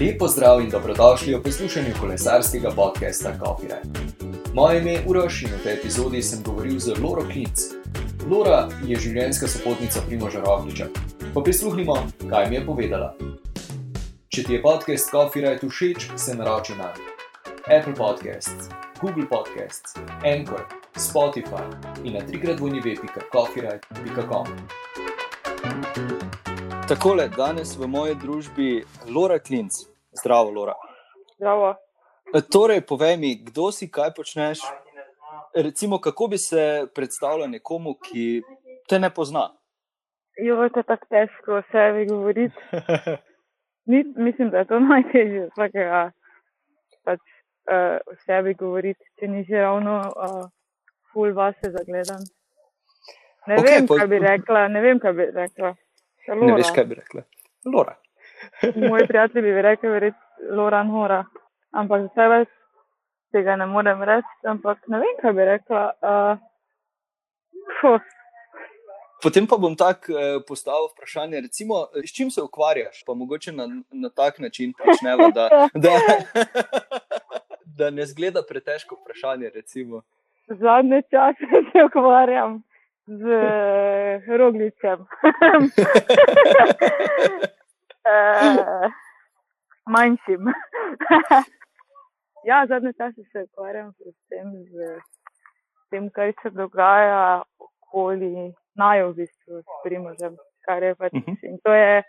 Lepo zdrav in dobrodošli v poslušanju kolesarskega podcasta Coffee. Moje ime je Uroš in v tej epizodi sem govoril z Loro Klinc. Lora je življenjska sopotnica Primoža Rogliča. Pa prisluhnimo, kaj mi je povedala. Če ti je podcast Coffee Ride všeč, se naroči na Apple Podcasts, Google Podcasts, Anchor, Spotify in na trikrat vojnive.coffeeride.com. Takole, danes v moji družbi Lora Klinc. Zdravo, Lora. Zdravo. Torej, povej mi, kdo si, kaj počneš. Recimo, kako bi se predstavljal nekomu, ki te ne pozna? Jo, to je tako težko o sebi govoriti. Ni, mislim, da je to najtežje vsakega pač, uh, o sebi govoriti, če ni že ravno uh, ful vase zagledan. Ne Okej, vem, po- kaj bi rekla, ne vem, kaj bi rekla. Ne veš, kaj bi rekla. Lora. Moji prijatelji bi rekli, verjetno Loran Hora. Ampak za sebe tega ne morem reči, ampak ne vem, kaj bi rekla. Uh, Potem pa bom tako eh, postavil vprašanje, recimo, eh, s čim se ukvarjaš, pa mogoče na, na tak način počneva, da, da, da ne zgleda pretežko vprašanje. Recimo. zadnje čase se ukvarjam z uh, roglicem. Uh, manjšim. ja, zadnje čase se ukvarjam predvsem z tem, kar se dogaja okoli najo v bistvu s primožem, kar je pač. Mhm. In to je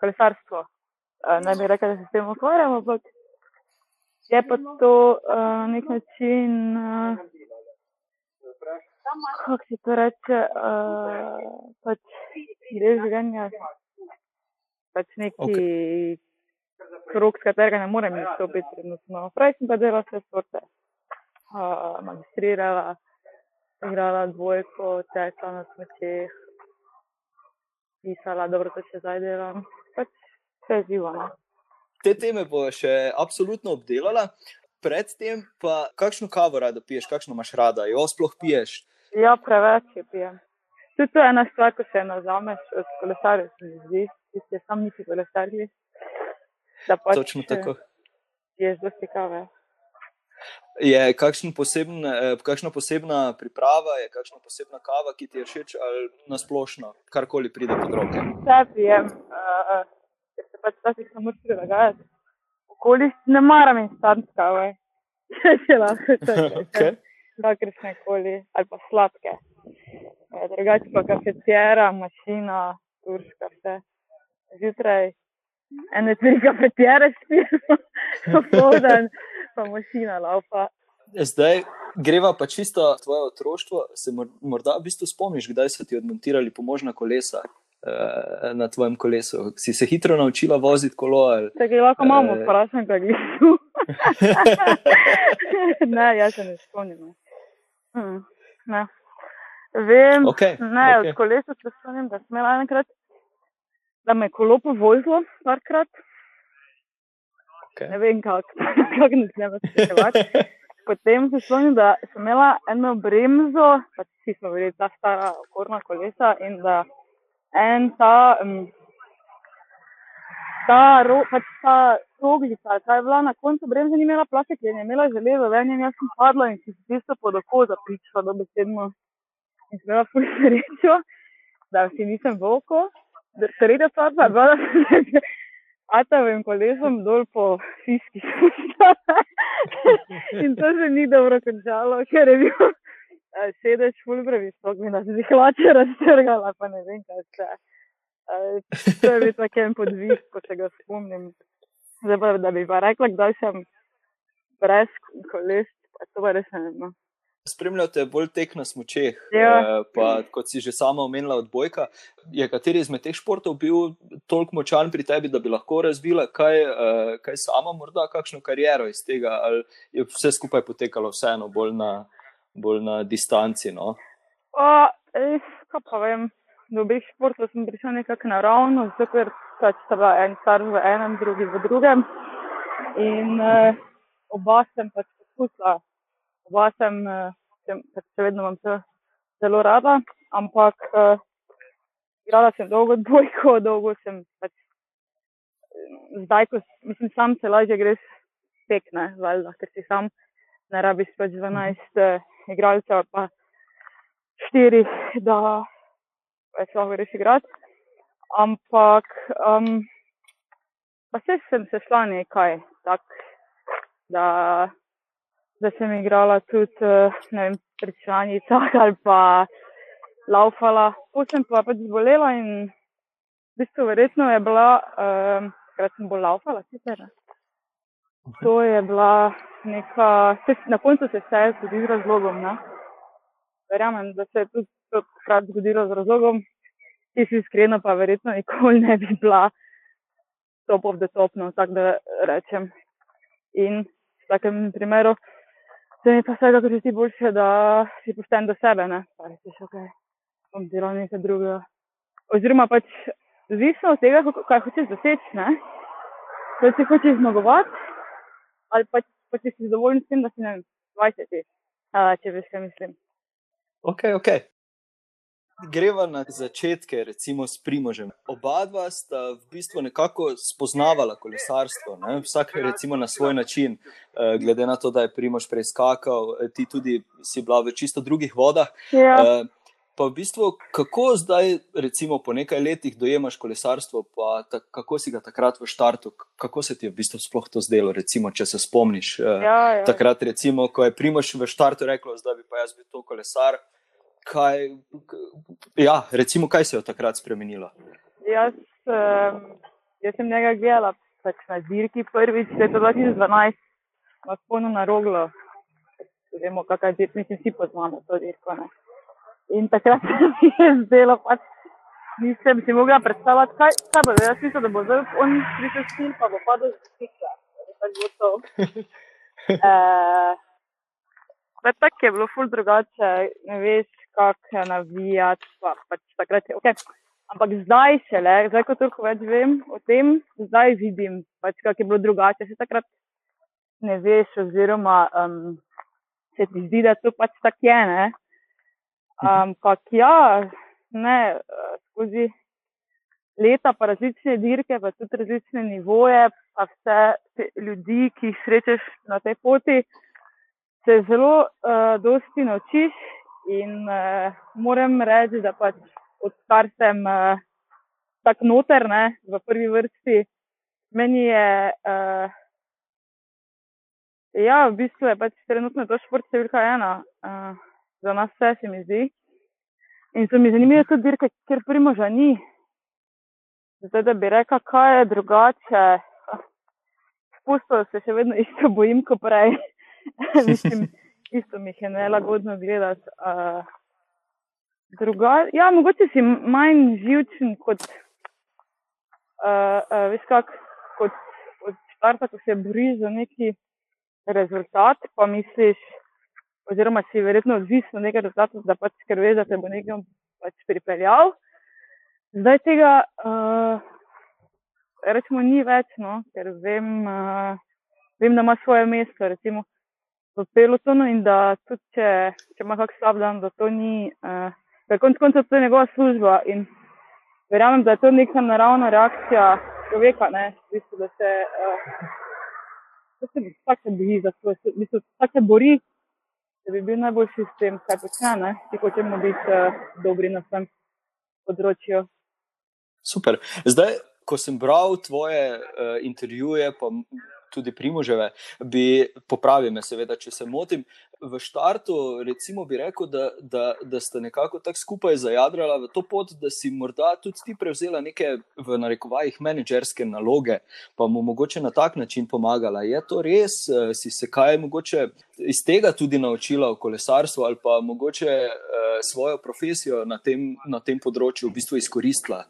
kolesarstvo. Uh, ne bi rekel, da se s tem ukvarjam, ampak je pa to uh, nek način. Uh, kako se to reče, uh, pač del življenja, pač neki okay. krok, s katerega ne morem izstopiti trenutno. Prej sem pa delala vse sorte. Uh, magistrirala, igrala dvojko, tekla na smečeh, pisala, dobro, to še zdaj delam. Pač vse živo. No. Te teme bo še absolutno obdelala. Predtem pa, kakšno kavo rada piješ, kakšno imaš rada, jo sploh piješ. Ja, preveč je pijem. Tudi to je ena stvar, ko se nazameš od kolesarjev, se mi zdi, ki ste sam nisi kolesarji. Da pač Točno tako. Je zelo kave. Je poseben, eh, kakšna posebna priprava, je kakšna posebna kava, ki ti je všeč, ali nasplošno, karkoli pride pod roke. Vse pijem, uh, ker se pač včasih samo prilagajati. Okoli ne maram instant kave. Če lahko Okay. kakršne koli, ali pa sladke. Eh, Drugače pa kafetera, mašina, turška, vse. Zjutraj ene tri kafetere spijem, popoldan pa mašina laupa. Zdaj greva pa čisto tvoje otroštvo. Se mor- morda v bistvu spomniš, kdaj so ti odmontirali pomožna kolesa eh, na tvojem kolesu? Si se hitro naučila voziti kolo? Ali... Tako lahko imamo, Eh. vprašam, kaj je tu. ne, jaz se ne spomnim. Hmm, ne. Vem, Okej, ne, okej. od kolesa se spomnim, da sem imela enkrat, da me je kolo povozilo parkrat. Okej. Ne vem, kako kak ne smem spraševati. Potem se spomnim, da sem imela eno bremzo, pač vsi smo bili ta stara okorna kolesa in da en ta, um, ta, ro, pač ta roglica, ta je bila na koncu bremze, ni imela plastik, je imela železo, ven in jaz sem padla in si v bistvu pod oko zapičila dobesedno. In sem imela ful srečo, da si nisem v oko. Da- Tretja stvar pa je bila, da sem se Atavim kolesom dol po fiski. in to se ni dobro končalo, ker je bil sedež ful previsok, mi da se jih hlače raztrgala, pa ne vem, kaj se. To je bil tak en podvis, ko se ga spomnim. Zdaj pa, da bi pa rekla, kdaj sem brez koles, pa to pa res ne vem. no. Spremljate bolj tek na smočeh, Ja. eh, pa kot si že sama omenila, odbojka. Je kateri izmed teh športov bil toliko močan pri tebi, da bi lahko razvila kaj, eh, kaj sama, morda kakšno kariero iz tega, ali je vse skupaj potekalo vseeno bolj na, bolj na distanci? No? Pa, res, kaj pa vem, do obeh športov sem prišel nekako naravno, zato ker pač sta bila en star v enem, drugi v drugem. In uh, oba sem pač poskusila, oba sem, uh, sem pač še vedno imam to zelo rada, ampak uh, igrala sem dolgo dvojko, dolgo sem pač zdaj, ko mislim, sam se lažje greš tekne, valjda, ker si sam ne rabiš pač 12 uh, igralcev, pa 4, da pač lahko greš igrati. Ampak, um, pa se sem se šla nekaj, tak, da, da sem igrala tudi, uh, ne vem, pred članicah ali pa laufala. Potem pa pač zbolela in v bistvu verjetno je bila, um, krat sem bolj laufala, sicer. To je bila neka, na koncu se vse zgodi z razlogom. Ne? Verjamem, da se je tudi krat zgodilo z razlogom, ki si iskreno, pa verjetno nikoli ne bi bila top of the top, no, tako da rečem. In v takem primeru se mi pa vsega, kar ti boljše, da si pošten do sebe, ne, pa rečeš, ok, bom delal nekaj drugega. Oziroma pač, odvisno od tega, kaj hočeš doseči, ne. Če si hočeš zmagovati, ali pa, pa si zadovoljen s tem, da si ne vem, 20, uh, če veš, kaj mislim. Ok, ok. Greva na začetke, recimo s Primožem. Oba dva sta v bistvu nekako spoznavala kolesarstvo, ne? vsak recimo na svoj način, uh, glede na to, da je Primož preiskakal, ti tudi si bila v čisto drugih vodah. Ja. Uh, pa v bistvu, kako zdaj, recimo po nekaj letih, dojemaš kolesarstvo, pa ta, kako si ga takrat v štartu, kako se ti je v bistvu sploh to zdelo, recimo, če se spomniš. Uh, Ja, ja. Takrat, recimo, ko je Primož v štartu rekel, da bi pa jaz bil to kolesar. Kaj, ja, recimo, kaj se je od takrat spremenilo? Jaz, um, jaz sem njega gledala pač na dirki prvič, leta 2012, na sponu na roglo. Vemo, kakšna je dirka, mislim, vsi poznamo to dirko. Ne? In takrat se mi je zdelo, pač nisem si mogla predstavljati, kaj, kaj bo. Jaz mislim, da bo zdaj on prišel stil, pa bo padel z stika. Tako bo to. Uh, Pa tako je bilo ful drugače, ne veš, kako navijati. Pa, pač takrat je ok. Ampak zdaj še le, zdaj ko toliko več vem o tem, zdaj vidim, pač, kako je bilo drugače. Se takrat ne veš, oziroma um, se ti zdi, da to pač tako je. Ne? Ampak ja, ne, skozi leta, pa različne dirke, pa tudi različne nivoje, pa vse ljudi, ki jih srečeš na tej poti, se zelo uh, dosti naučiš in uh, moram reči, da pač odkar sem uh, tak noter, ne, v prvi vrsti, meni je, uh, ja, v bistvu je pač trenutno to šport številka ena, uh, za nas vse se mi zdi. In so mi zanimive tudi dirke, ker primoža ni. Zdaj, da bi rekla, kaj je drugače, spustov se še vedno isto bojim, kot prej. Mislim, isto mi jih je nelagodno gledati. Uh, druga, ja, mogoče si manj živčen kot, uh, uh, veš kak, kot od štarta, ko se boriš za neki rezultat, pa misliš, oziroma si verjetno odvisen od nekega rezultata, da pač ker veš, da te bo nekam pač pripeljal. Zdaj tega, uh, rečemo, ni več, no, ker vem, uh, vem, da ima svoje mesto, recimo v pelotonu in da tudi, če, če ima kak slab dan, da to ni, uh, ker konc koncev to je njegova služba in verjamem, da je to neka naravna reakcija človeka, ne, v bistvu, da se, uh, da se vsak se bori za svoj, v bistvu, vsak se bori, da bi bil najboljši s tem, kaj počne, ne, vsi hočemo biti uh, dobri na svojem področju. Super. Zdaj, ko sem bral tvoje uh, intervjuje, pa tudi Primoževe, bi popravil me, seveda, če se motim. V štartu, recimo, bi rekel, da, da, da ste nekako tako skupaj zajadrala v to pot, da si morda tudi ti prevzela neke, v narekovajih, menedžerske naloge, pa mu mogoče na tak način pomagala. Je to res? Eh, Si se kaj mogoče iz tega tudi naučila o kolesarstvu ali pa mogoče uh, svojo profesijo na tem, na tem področju v bistvu izkoristila?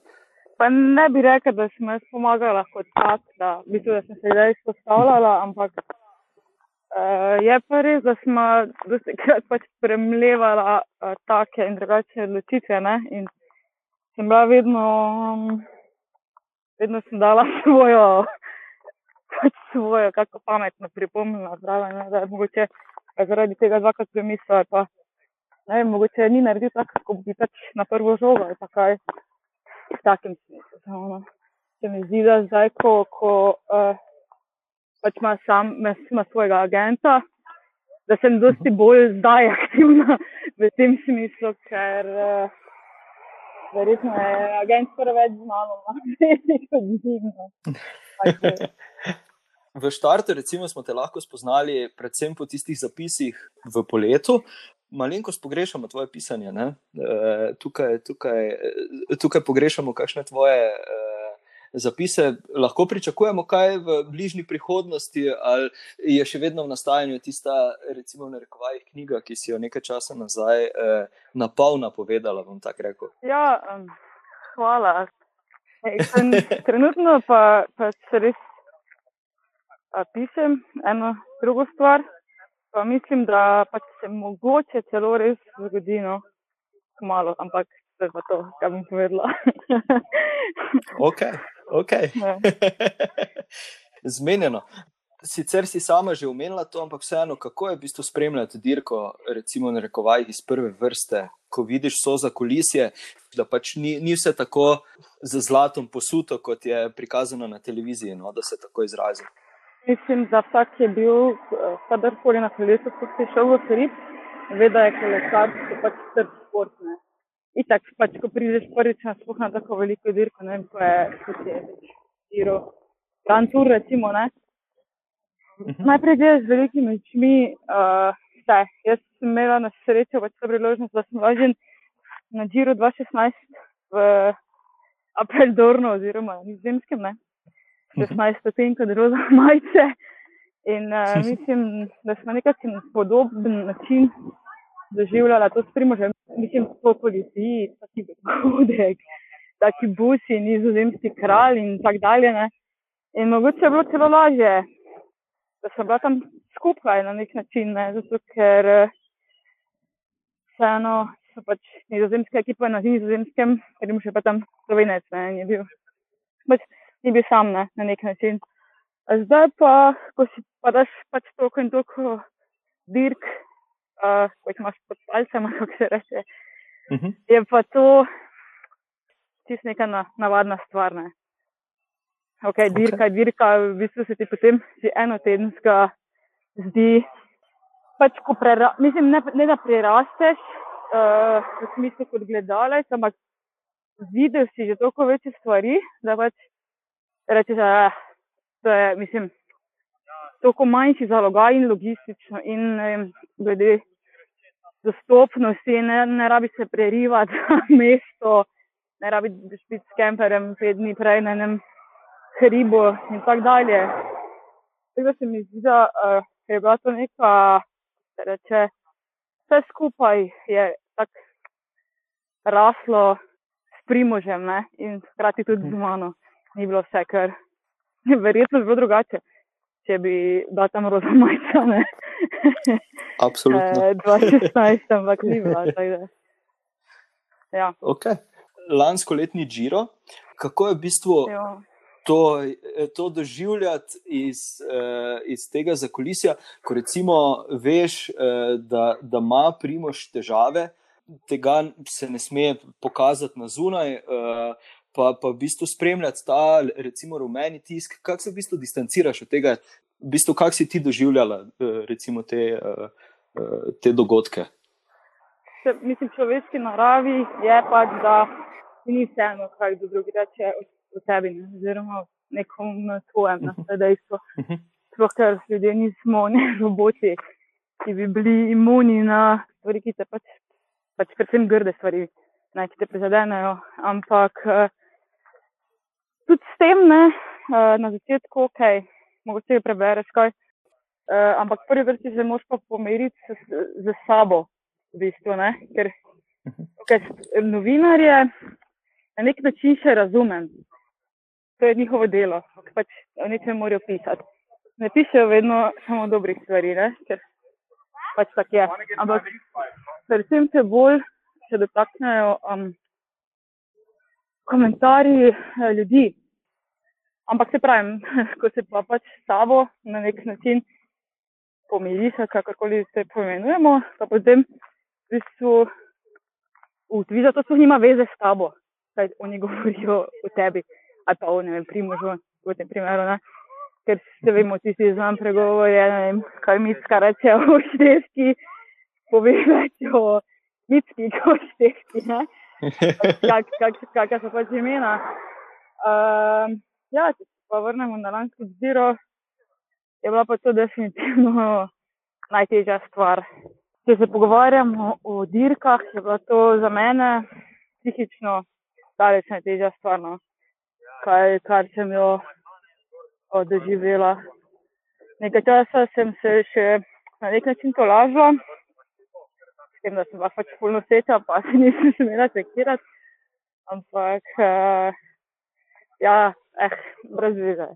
Pa ne bi rekla, da sem jaz pomagala kot tak, da, v bistvu, da sem se zdaj izpostavljala, ampak uh, je pa res, da smo dosti krat pač premlevala uh, take in drugačne odločitve. Ne? In sem bila vedno, um, vedno sem dala svojo, pač svojo, kako pametno pripomnila zraven, da je mogoče zaradi tega dvakrat premislila, pa ne vem, mogoče ni naredil tako, kot bi pač na prvo žogo ali pa kaj v takem smislu. no. se mi zdi, da zdaj, ko, ko uh, pač ima sam ima svojega agenta, da sem dosti bolj zdaj aktivna v tem smislu, ker uh, verjetno je agent skoraj več z mano, ne kot zimno. V štartu, smo te lahko spoznali, predvsem po tistih zapisih v poletu. Malenkost pogrešamo tvoje pisanje. E, tukaj, tukaj, tukaj pogrešamo kakšne tvoje e, zapise. Lahko pričakujemo kaj v bližnji prihodnosti, ali je še vedno v nastajanju tista, recimo, na rekovajih knjiga, ki si jo nekaj časa nazaj eh, napolna povedala. Ja, um, hvala. Ej, trenutno pa, pa se res a, pišem eno drugo stvar. Pa mislim, da pa se mogoče celo res zgodi, no, malo, ampak to je pa to, kar bom povedala. ok, ok. Ja. Zmenjeno. Sicer si sama že omenila to, ampak vseeno, kako je v bistvu spremljati dirko, recimo, na rekovajih iz prve vrste, ko vidiš so za kulisje, da pač ni, ni vse tako z zlatom posuto, kot je prikazano na televiziji, no, da se tako izrazi. Mislim, da vsak, je bil eh, kadarkoli na kolesu, ko si šel v hrib, ve, da je kolesarstvo pač trd šport. Itak, pač, ko prideš prvič na sploh na tako veliko dirko, ne vem, ko je kot je Giro, Grand Tour, recimo, ne. Mhm. Najprej gledaš z velikimi očmi, uh, vse. Jaz sem imela na srečo pač to priložnost, da sem lažen na Giro 2016 v Apel Dorno oziroma nizozemskem, ne. 16 mhm. stopinj kot roza majice. In uh, mislim, da smo nekakšen podoben način doživljala to s primožem, mislim, po policiji, taki dogodek, taki busi, nizozemski kralj in tako dalje. Ne. In mogoče je bilo celo lažje, da sem bila tam skupaj na nek način, ne, zato ker vseeno so pač nizozemske ekipe na nizozemskem, ker jim še pa tam slovenec, ne, ni bil, pač ni bil sam, ne, na nek način. Zdaj pa, ko si pa daš pač toliko in toliko dirk, uh, ko jih imaš pod palcem, kako se reče. Uh mhm. -huh. Je pa to čist neka na, navadna stvar. Ne? Ok, dirka, okay. dirka, v bistvu se ti potem že eno tedenska zdi. Pač, prera, mislim, ne, ne da prerasteš, uh, v smislu kot gledalec, ampak vidiš si že toliko večje stvari, da pač rečeš, da eh, je, mislim, toliko manjši zalogaj in logistično in um, glede dostopnosti, ne, ne rabi se prerivati mesto, ne rabi biti s kemperjem pet dni prej na enem hribu in tako dalje. Tega se mi zdi, da uh, je bila to neka, da reče, vse skupaj je tako raslo s primožem ne? in hkrati tudi z mano. Ni bilo vse, ker je verjetno bilo drugače če bi bila tam roza majica. Absolutno. 2016, ampak ni bila. Ja. Okay. Lansko letni Giro, kako je v bistvu to, to doživljati iz, uh, iz tega zakulisja, ko recimo veš, uh, da, da ima primož težave, tega se ne sme pokazati na zunaj. Uh, pa, pa v bistvu spremljati ta, recimo, rumeni tisk, kako se v bistvu distanciraš od tega, v bistvu, kako si ti doživljala eh, recimo, te, eh, eh, te dogodke. Se, mislim, človeški naravi je pač, da ni vseeno, kaj do drugi reče o tebi, ne? oziroma nekom na tvojem, na vse dejstvo. Sploh, ker ljudje nismo ne roboti, ki bi bili imuni na stvari, ki te pač, pač predvsem grde stvari, ne, ki te prizadenejo. Ampak tudi s tem, ne, uh, na začetku, ok, mogoče jo prebereš kaj, uh, ampak prvi vrsti se moraš pa pomeriti z sabo, v bistvu, ne, ker okay, novinarje na nek način še razumem. To je njihovo delo, ki pač o nečem morajo pisati. Ne pišejo vedno samo dobrih stvari, ne? ker pač tako je. Ampak predvsem se bolj se dotaknejo um, komentarji eh, ljudi. Ampak se pravi, ko se pa pač sabo na nek način pomiriš, kakorkoli se pomenujemo, pa potem v bistvu utvija, to sploh nima veze s tabo, kaj oni govorijo o tebi. ali pa o ne vem, primožu, v tem primeru, ne. ker se vemo, ti si znam pregovor, je, ne vem, kaj mitska reče o števki, pove več o mitski kot števki, ne. Kak, kak, kakšna so pač imena. Uh, ja, če se pa vrnemo na lansko zbiro, je bila pa to definitivno najtežja stvar. Če se pogovarjamo o dirkah, je bila to za mene psihično daleč najtežja stvar, no. kaj, kar sem jo doživela. Nekaj časa sem se še na nek način tolažila, tem, da sem bila pač polno seča, pa se nisem smela čekirati, ampak uh, ja, eh, brez veze.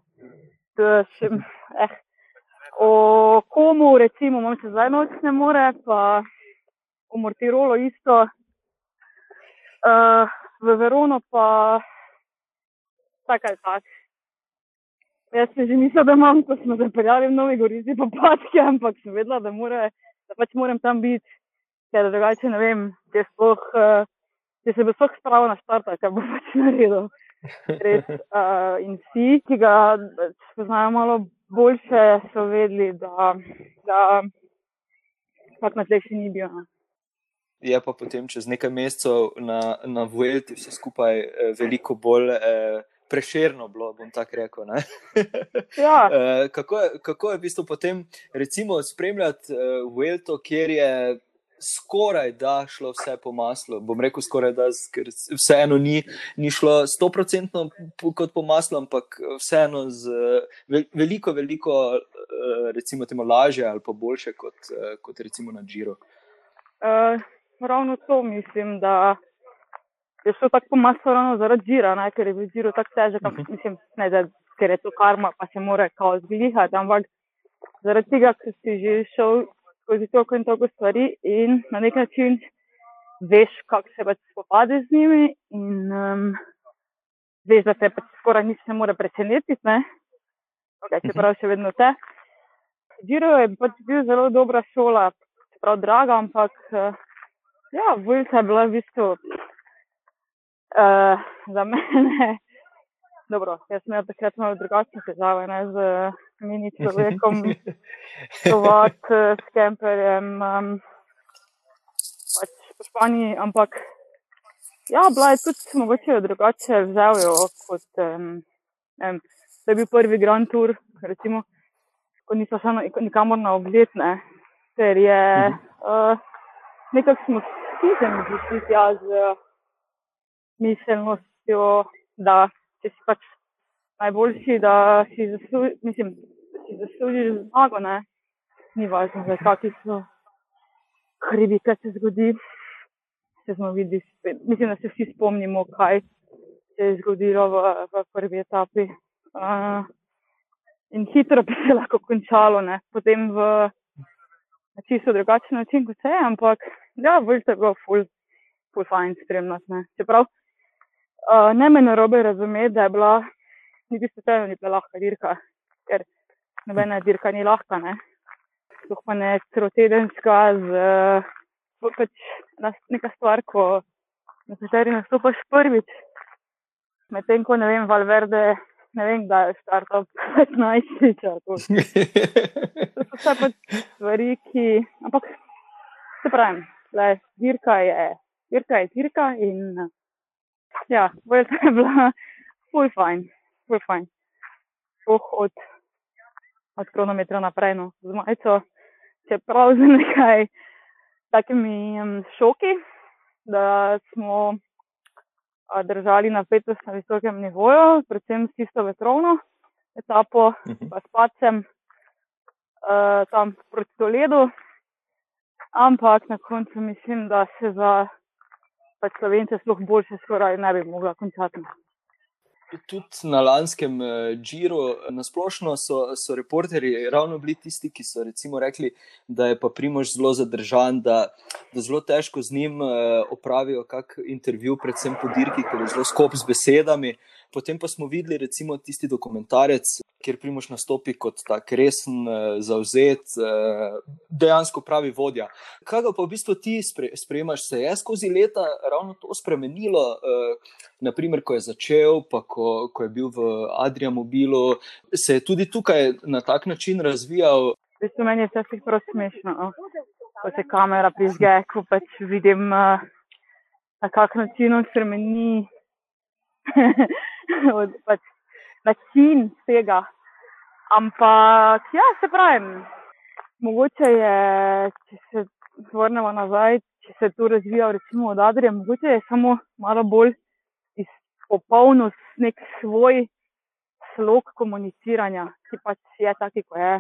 Eh, o komu, recimo, imam se zdaj noč ne more, pa o Mortirolo isto. Uh, v Verono pa tako ali tako. Jaz se že nisem, da imam, ko smo zapeljali v Novi Gorici po Patke, ampak sem vedela, da, more, da pač moram tam biti, ker drugače ne vem, če, sploh, uh, če se bo sploh spravil na štart, kaj bo pač naredil. Res, uh, in vsi, ki ga poznajo malo boljše, so vedeli, da, da pač na tleh še ni bil. No. Je pa potem čez nekaj mesecev na, na Vuelti vse skupaj eh, veliko bolj eh, preširno bilo, bom tako rekel. ja. eh, kako, je, kako je v bistvu potem, recimo, spremljati eh, Vuelto, kjer je skoraj da šlo vse po maslu. Bom rekel skoraj da, ker vseeno ni, ni šlo stoprocentno kot po maslu, ampak vseeno z veliko, veliko, eh, recimo, temu lažje ali pa boljše kot, eh, kot recimo na Džiru. Uh, ravno to mislim, da je šlo tako po maslu ravno zaradi Džira, ne? ker je bil Džiro tako težek, uh -huh. mislim, ne, da, ker je to karma, pa se mora kao zglihati, ampak zaradi tega, ker si že šel skozi toliko in toliko stvari in na nek način veš, kako se pač spopade z njimi in um, veš, da te pač skoraj nič ne more presenetiti, ne? Okay, čeprav še vedno te. Giro je pač bil zelo dobra šola, čeprav draga, ampak uh, ja, Vojka je bila v bistvu uh, za mene. Dobro, jaz sem imel takrat malo drugačne težave ne, z mini človekom, sovat s kemperjem, um, pač po Španiji, ampak ja, bila je tudi mogoče drugače vzel jo kot, um, um, da je bil prvi Grand Tour, recimo, ko niso še nikamor na ogled, ne, ker je uh, nekako smo stisnjeni z tja z miselnostjo, da če si pač najboljši, da si zaslužiš, mislim, si zaslužiš zmago, ne? ni važno, za kakšni so hribi, kaj se zgodi. Se smo videli, mislim, da se vsi spomnimo, kaj se je zgodilo v, v prvi etapi. Uh, in hitro bi se lahko končalo, ne? potem v čisto drugačen način, kot se je, ampak ja, vrš je bilo ful, ful fajn spremljati. Čeprav Uh, ne me narobe razumeti, da je bila niti slučajno ni bila lahka dirka, ker nobena dirka ni lahka. Sploh pa ne celotedenska, z pač neka stvar, ko na kateri nastopaš prvič. Medtem ko ne vem, Valverde, ne vem, da je startup 15 čas. To so vse pač stvari, ki, ampak se pravim, le, dirka je, dirka je dirka in ja, Vuelta je bila full fajn, full fajn. Sploh od, od kronometra naprej, no, z majico, čeprav z nekaj takimi um, šoki, da smo a, držali napetost na visokem nivoju, predvsem s tisto vetrovno etapo, uh -huh. pa s pacem uh, tam proti Toledu. Ampak na koncu mislim, da se za pač slovence sploh boljše skoraj ne bi mogla končati. Tudi na lanskem Džiru, uh, na splošno so, so reporterji ravno bili tisti, ki so rekli, da je pa Primož zelo zadržan, da, da zelo težko z njim uh, opravijo kak intervju, predvsem po dirki, ker je zelo skop z besedami. Potem pa smo videli recimo tisti dokumentarec kjer Primoš nastopi kot tak resen, zauzet, dejansko pravi vodja. Kaj pa v bistvu ti sprejemaš, se je skozi leta ravno to spremenilo? Naprimer, ko je začel, pa ko, ko je bil v Adrija Mobilu, se je tudi tukaj na tak način razvijal. V bistvu meni je vse prav smešno, no? ko se kamera prižge, ko pač vidim, na kak način on spremeni. pač način tega. Ampak, ja, se pravi, mogoče je, če se vrnemo nazaj, če se je to razvijalo, recimo od Adrija, mogoče je samo malo bolj izpopolnil nek svoj slog komuniciranja, ki pač je taki, ko je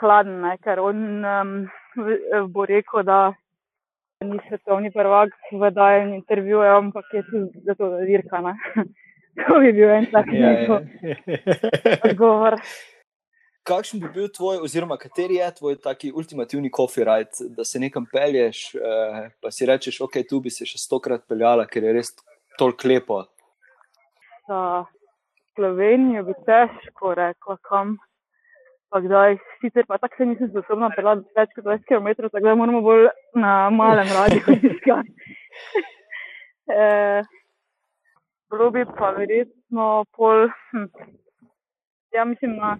hladen, ne? ker on um, bo rekel, da ni svetovni prvak v dajanju intervjuja, ampak je tudi za to, da dirka. To bi bil en tak ja, ja. odgovor. Kakšen bi bil tvoj, oziroma kateri je tvoj taki ultimativni coffee ride, da se nekam pelješ, eh, pa si rečeš, ok, tu bi se še stokrat peljala, ker je res toliko lepo. Za Slovenijo bi težko rekla, kam. Pa kdaj, sicer pa tako se nisem sposobna peljati več kot 20 km, tako da moramo bolj na malem radiju iskati. eh, bilo bi pa verjetno pol. Hm. Ja, mislim na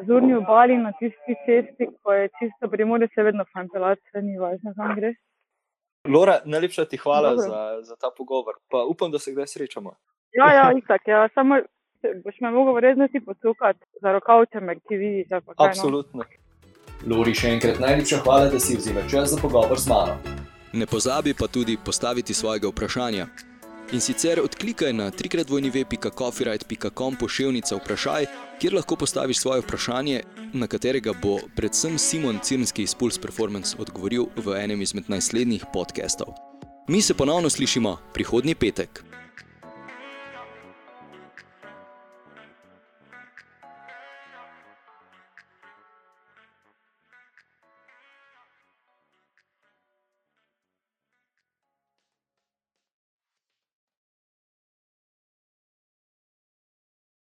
Azurni obali, na tisti cesti, ko je čisto primorje, se vedno fantalati, se ni važno, kam greš. Lora, najlepša ti hvala za, za ta pogovor. Pa upam, da se kdaj srečamo. Ja, ja, itak. Ja, samo boš me mogel resno si posukati za rokavče, me ti vidiš. No. Absolutno. No. Lori, še enkrat najlepša hvala, da si vzela čas za pogovor z mano. Ne pozabi pa tudi postaviti svojega vprašanja. In sicer odklikaj na trikratvojnive.coffeeright.com pošiljnica vprašaj, kjer lahko postaviš svoje vprašanje, na katerega bo predvsem Simon Cirnski iz Pulse Performance odgovoril v enem izmed naslednjih podcastov. Mi se ponovno slišimo prihodnji petek.